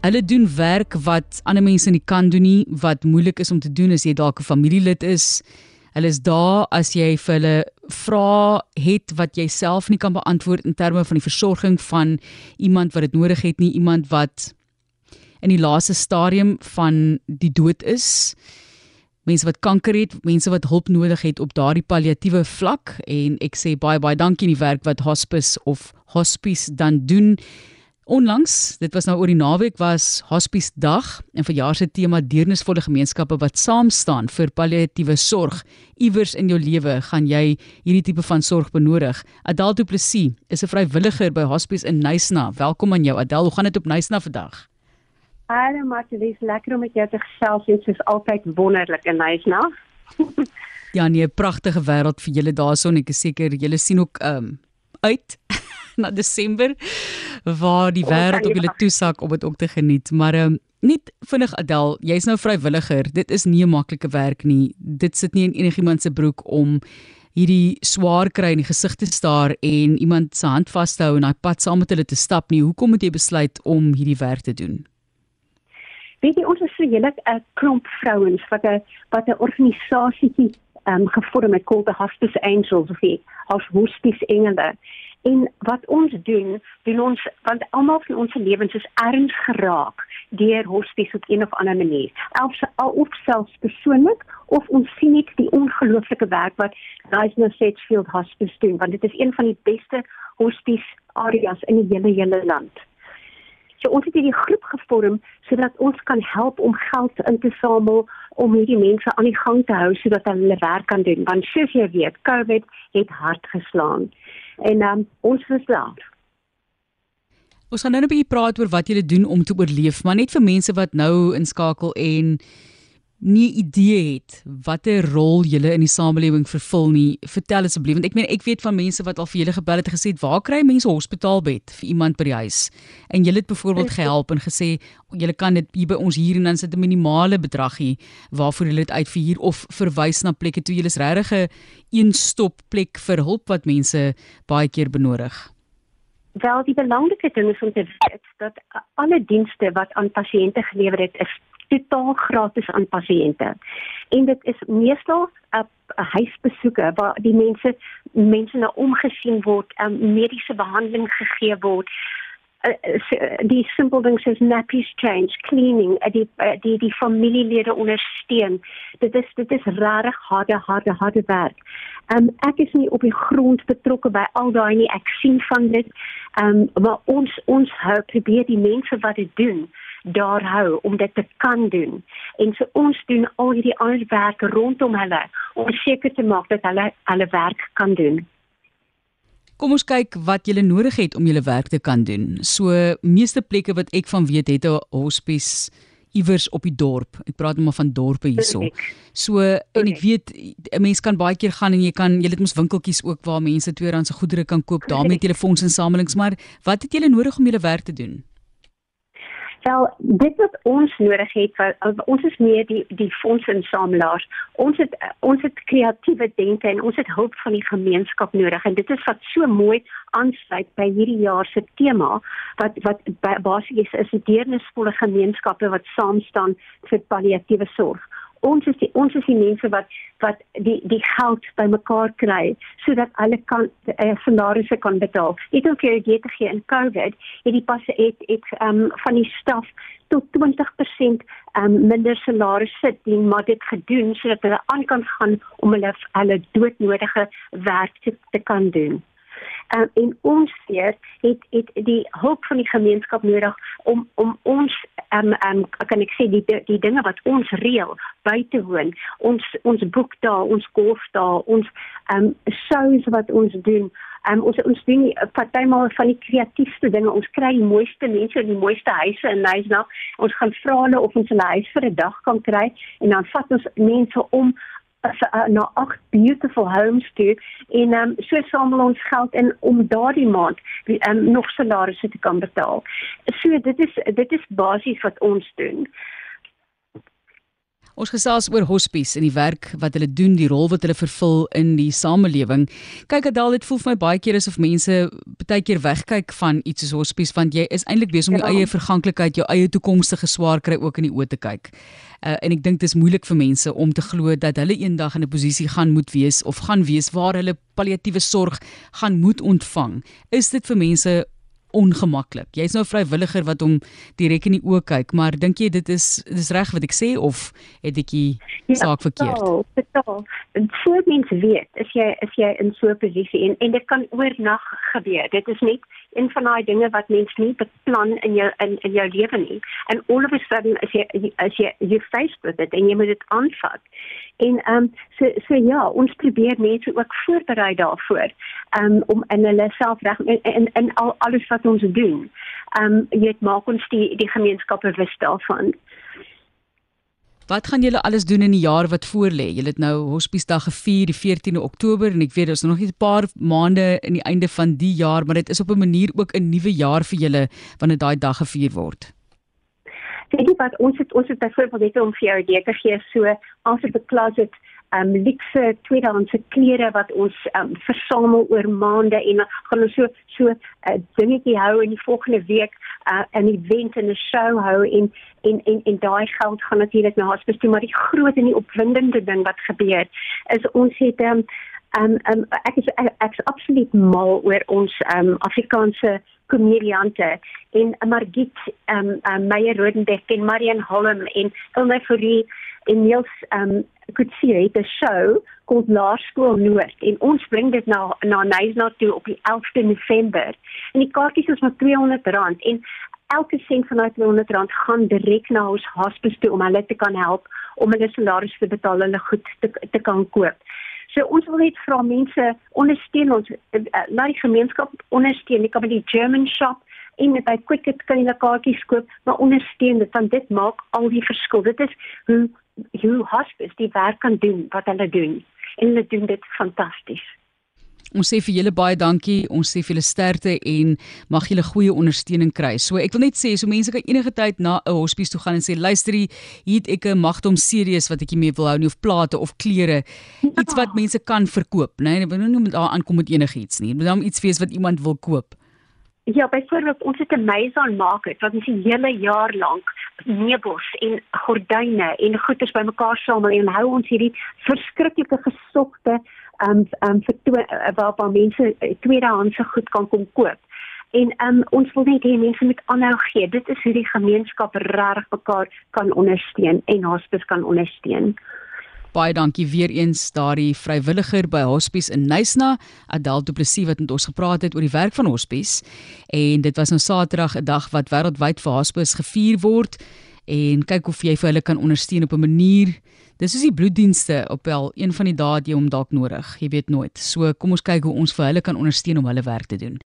Hulle doen werk wat ander mense nie kan doen nie, wat moeilik is om te doen as jy dalk 'n familielid is. Hulle is daar as jy vir hulle vra het wat jy self nie kan beantwoord in terme van die versorging van iemand wat dit nodig het nie, iemand wat in die laaste stadium van die dood is. Mense wat kanker het, mense wat hulp nodig het op daardie palliatiewe vlak en ek sê baie baie dankie in die werk wat hospice of hospice dan doen. Onlangs, dit was nou oor die naweek was Hospice Dag en verjaar se tema deernisvolle gemeenskappe wat saam staan vir palliatiewe sorg. Iewers in jou lewe gaan jy hierdie tipe van sorg benodig. Adel Du Plessis is 'n vrywilliger by Hospice in Nysna. Welkom aan jou Adel. Hoe gaan dit op Nysna vandag? Hallo Martie, lekker om met jou te gesels. Dit is altyd wonderlik in Nysna. ja, nee, 'n pragtige wêreld vir julle daarson. Ek is seker julle sien ook ehm um, uit na Desember waar die wêreld op julle toesak om dit ook te geniet. Maar ehm um, net vinnig Adel, jy's nou vrywilliger. Dit is nie 'n maklike werk nie. Dit sit nie in enigiemand se broek om hierdie swaar kry in die gesig te staar en iemand se hand vas te hou en daai pad saam met hulle te stap nie. Hoekom moet jy besluit om hierdie werk te doen? Weet jy ons is so hele 'n klomp vrouens wat 'n wat 'n organisasietjie ehm um, gevorm het called the Hospice Angels of die Hospice Engele. En wat ons doen, doen ons want almal van ons lewens is erns geraak deur hospice op een of ander manier. Elfs al of selfs persoonlik of ons sien net die ongelooflike werk wat Rising Sedgefield Hospice doen, want dit is een van die beste hospice areas in die hele hele land. So ons het hierdie groep gevorm sodat ons kan help om geld in te samel om hierdie mense aan die gang te hou sodat hulle hulle werk kan doen want soos jy weet, COVID het hard geslaan en um, ons daar. Ons gaan nou 'n bietjie praat oor wat julle doen om te oorleef, maar net vir mense wat nou inskakel en nie idee het watter rol julle in die samelewing vervul nie. Vertel asseblief want ek meen ek weet van mense wat al vir julle gebel het en gesê waar kry mense hospitaalbed vir iemand by die huis? En julle het byvoorbeeld gehelp en gesê julle kan dit hier by ons hier en dan sit 'n minimale bedragie waarvoor julle dit uitvier of verwys na plekke toe julle is regtig 'n een stop plek vir hulp wat mense baie keer benodig. Wel die belangrike ding is om te weet dat alle dienste wat aan pasiënte gelewer het is totaal gratis aan pasiënte. En dit is meestal 'n huisbesoeke waar die mense mense na omgesien word, um, mediese behandeling gegee word. Uh, die simpel dinge soos nappies change, cleaning, uh, die uh, die die familielede ondersteun. Dit is dit is regtig harde harde harde werk. Um, ek is nie op die grond betrokke by al daai nie. Ek sien van dit. Ehm um, maar ons ons hou probeer die mense wat dit doen daar hou om dit te kan doen. En so ons doen al hierdie ander werk rondom hulle om seker te maak dat hulle hulle werk kan doen. Kom ons kyk wat jy nodig het om jou werk te kan doen. So meeste plekke wat ek van weet het 'n hospice iewers op die dorp. Ek praat net maar van dorpe hierso. So en ek weet 'n mens kan baie keer gaan en jy kan jy het mos winkeltjies ook waar mense tweedehands se goedere kan koop daarmee telefooninsamelings, maar wat het jy nodig om jou werk te doen? Wel, dit wat ons nodig het, wat, ons is meer die die fondsinsamelaars. Ons het ons het kreatiewe denke en ons het hulp van die gemeenskap nodig en dit is wat so mooi aansluit by hierdie jaar se tema wat wat basies is 'n deernisvolle gemeenskappe wat saam staan vir palliatiewe sorg ons is die, ons is die mense wat wat die die geld bymekaar kry sodat hulle kan uh, salarisse kan betaal. Ek dink jy het gee in COVID het die passe het het um, van die staf tot 20% um, minder salarisse sit die maar dit gedoen sodat hulle aan kan gaan om hulle hulle doodnodige werk te, te kan doen um, en ons hier het het die hulp van die gemeenskap nodig om om ons um, um, kan ek sê die die dinge wat ons reël by te woon ons ons boek daar ons golf daar ons um, shows wat ons doen Um, ons ons doen partymal van die kreatiefste dinge. Ons kry die mooiste mense in die mooiste huise in Nysna. Ons gaan vra hulle of ons hulle huis vir 'n dag kan kry en dan vat ons mense om uh, na agt beautiful homes toe en um, so samel ons geld in om daardie maand um, nog salarisse te kan betaal. So dit is dit is basies wat ons doen. Ons gesels oor hospice en die werk wat hulle doen, die rol wat hulle vervul in die samelewing. Kyk Adal, dit voel vir my baie keer asof mense baie keer wegkyk van iets soos hospice want jy is eintlik besig om jou ja. eie verganklikheid, jou eie toekomstige swaar kry ook in die oë te kyk. Uh, en ek dink dit is moeilik vir mense om te glo dat hulle eendag in 'n posisie gaan moet wees of gaan wees waar hulle palliatiewe sorg gaan moet ontvang. Is dit vir mense ongemaklik. Jy's nou vrywilliger wat hom direk in die oë kyk, maar dink jy dit is dis reg wat ek sê of het ek die ja, saak verkeerd? Ja, totaal. En voor mens weet, as jy as jy in so 'n posisie en en dit kan oornag gebeur. Dit is net een van daai dinge wat mens nie beplan in jou in in jou lewe nie. En all of a sudden as jy as jy jy face with it en jy moet dit aanvat. En ehm um, so so ja, ons probeer mense ook voorberei daarvoor. Ehm um, om in hulle self reg in, in in al alles wat ons doen. Ehm um, jy maak ons die die gemeenskap bewus daarvan. Wat gaan julle alles doen in die jaar wat voorlê? Julle het nou Hospice Dag gevier die 14de Oktober en ek weet daar's nog net 'n paar maande in die einde van die jaar, maar dit is op 'n manier ook 'n nuwe jaar vir julle wanneer daai dag gevier word. Weet jy wat ons het ons het byvoorbeeld net om vir jou 'n idee te gee so 'n closet um luxe tweedehandse klere wat ons um versamel oor maande en dan gaan ons so so 'n uh, dingetjie hou in die volgende week uh, 'n uh, event en 'n show hou en en en en daai geld gaan natuurlik na hospitaal toe maar die groot en die opwindende ding wat gebeur is ons het um um, um ek is ek, ek absoluut mal oor ons um Afrikaanse komediante en Margit um, um Meyer Rodenbeck en Marian Holm en Elna Fourie en Niels um Kutsie het 'n show kos Laerskool Noord en ons bring dit na na Nysna toe op die 11de November. En die kaartjies is maar R200 en elke sent van daai R200 gaan direk na ons hospis toe om hulle te kan help om hulle salarisse te betaal, hulle goed te te kan koop. So ons wil net vra mense ondersteun ons uh, laat die gemeenskap ondersteun. Ek kan by die German shop en by Quicket kan jy kaartjies koop, maar ondersteun dit want dit maak al die verskil. Dit is hoe hoe hospice die werk kan doen wat hulle doen en hulle doen dit fantasties. Ons sê vir julle baie dankie. Ons sê vir julle sterkte en mag julle goeie ondersteuning kry. So ek wil net sê so mense kan enige tyd na 'n hospice toe gaan en sê luister hier het ek 'n magdom series wat ek mee wil hou nie of plate of klere iets wat mense kan verkoop, né? Nee, ek wil nie net daar aankom met enigiets nie. Dit moet dan iets wees wat iemand wil koop. Ja, byvoorbeeld ons het 'n Maison Market wat ons die hele jaar lank meubels en gordyne en goederes bymekaar samel en hou ons hierdie verskriklike gesogte um um vir waar waar mense eh, tweedehandse goed kan kom koop. En um ons wil net hê mense moet aanhou gee. Dit is hoe die gemeenskap regtig mekaar kan ondersteun en hospice kan ondersteun. Baie dankie weer eens daardie vrywilliger by Hospice in Nysna, Adel Du Plessis wat met ons gepraat het oor die werk van Hospice. En dit was nou Saterdag 'n dag wat wêreldwyd vir Hospice gevier word en kyk of jy vir hulle kan ondersteun op 'n manier. Dis soos die bloeddienste op wel een van die dae wat jy hom dalk nodig, jy weet nooit. So kom ons kyk hoe ons vir hulle kan ondersteun om hulle werk te doen.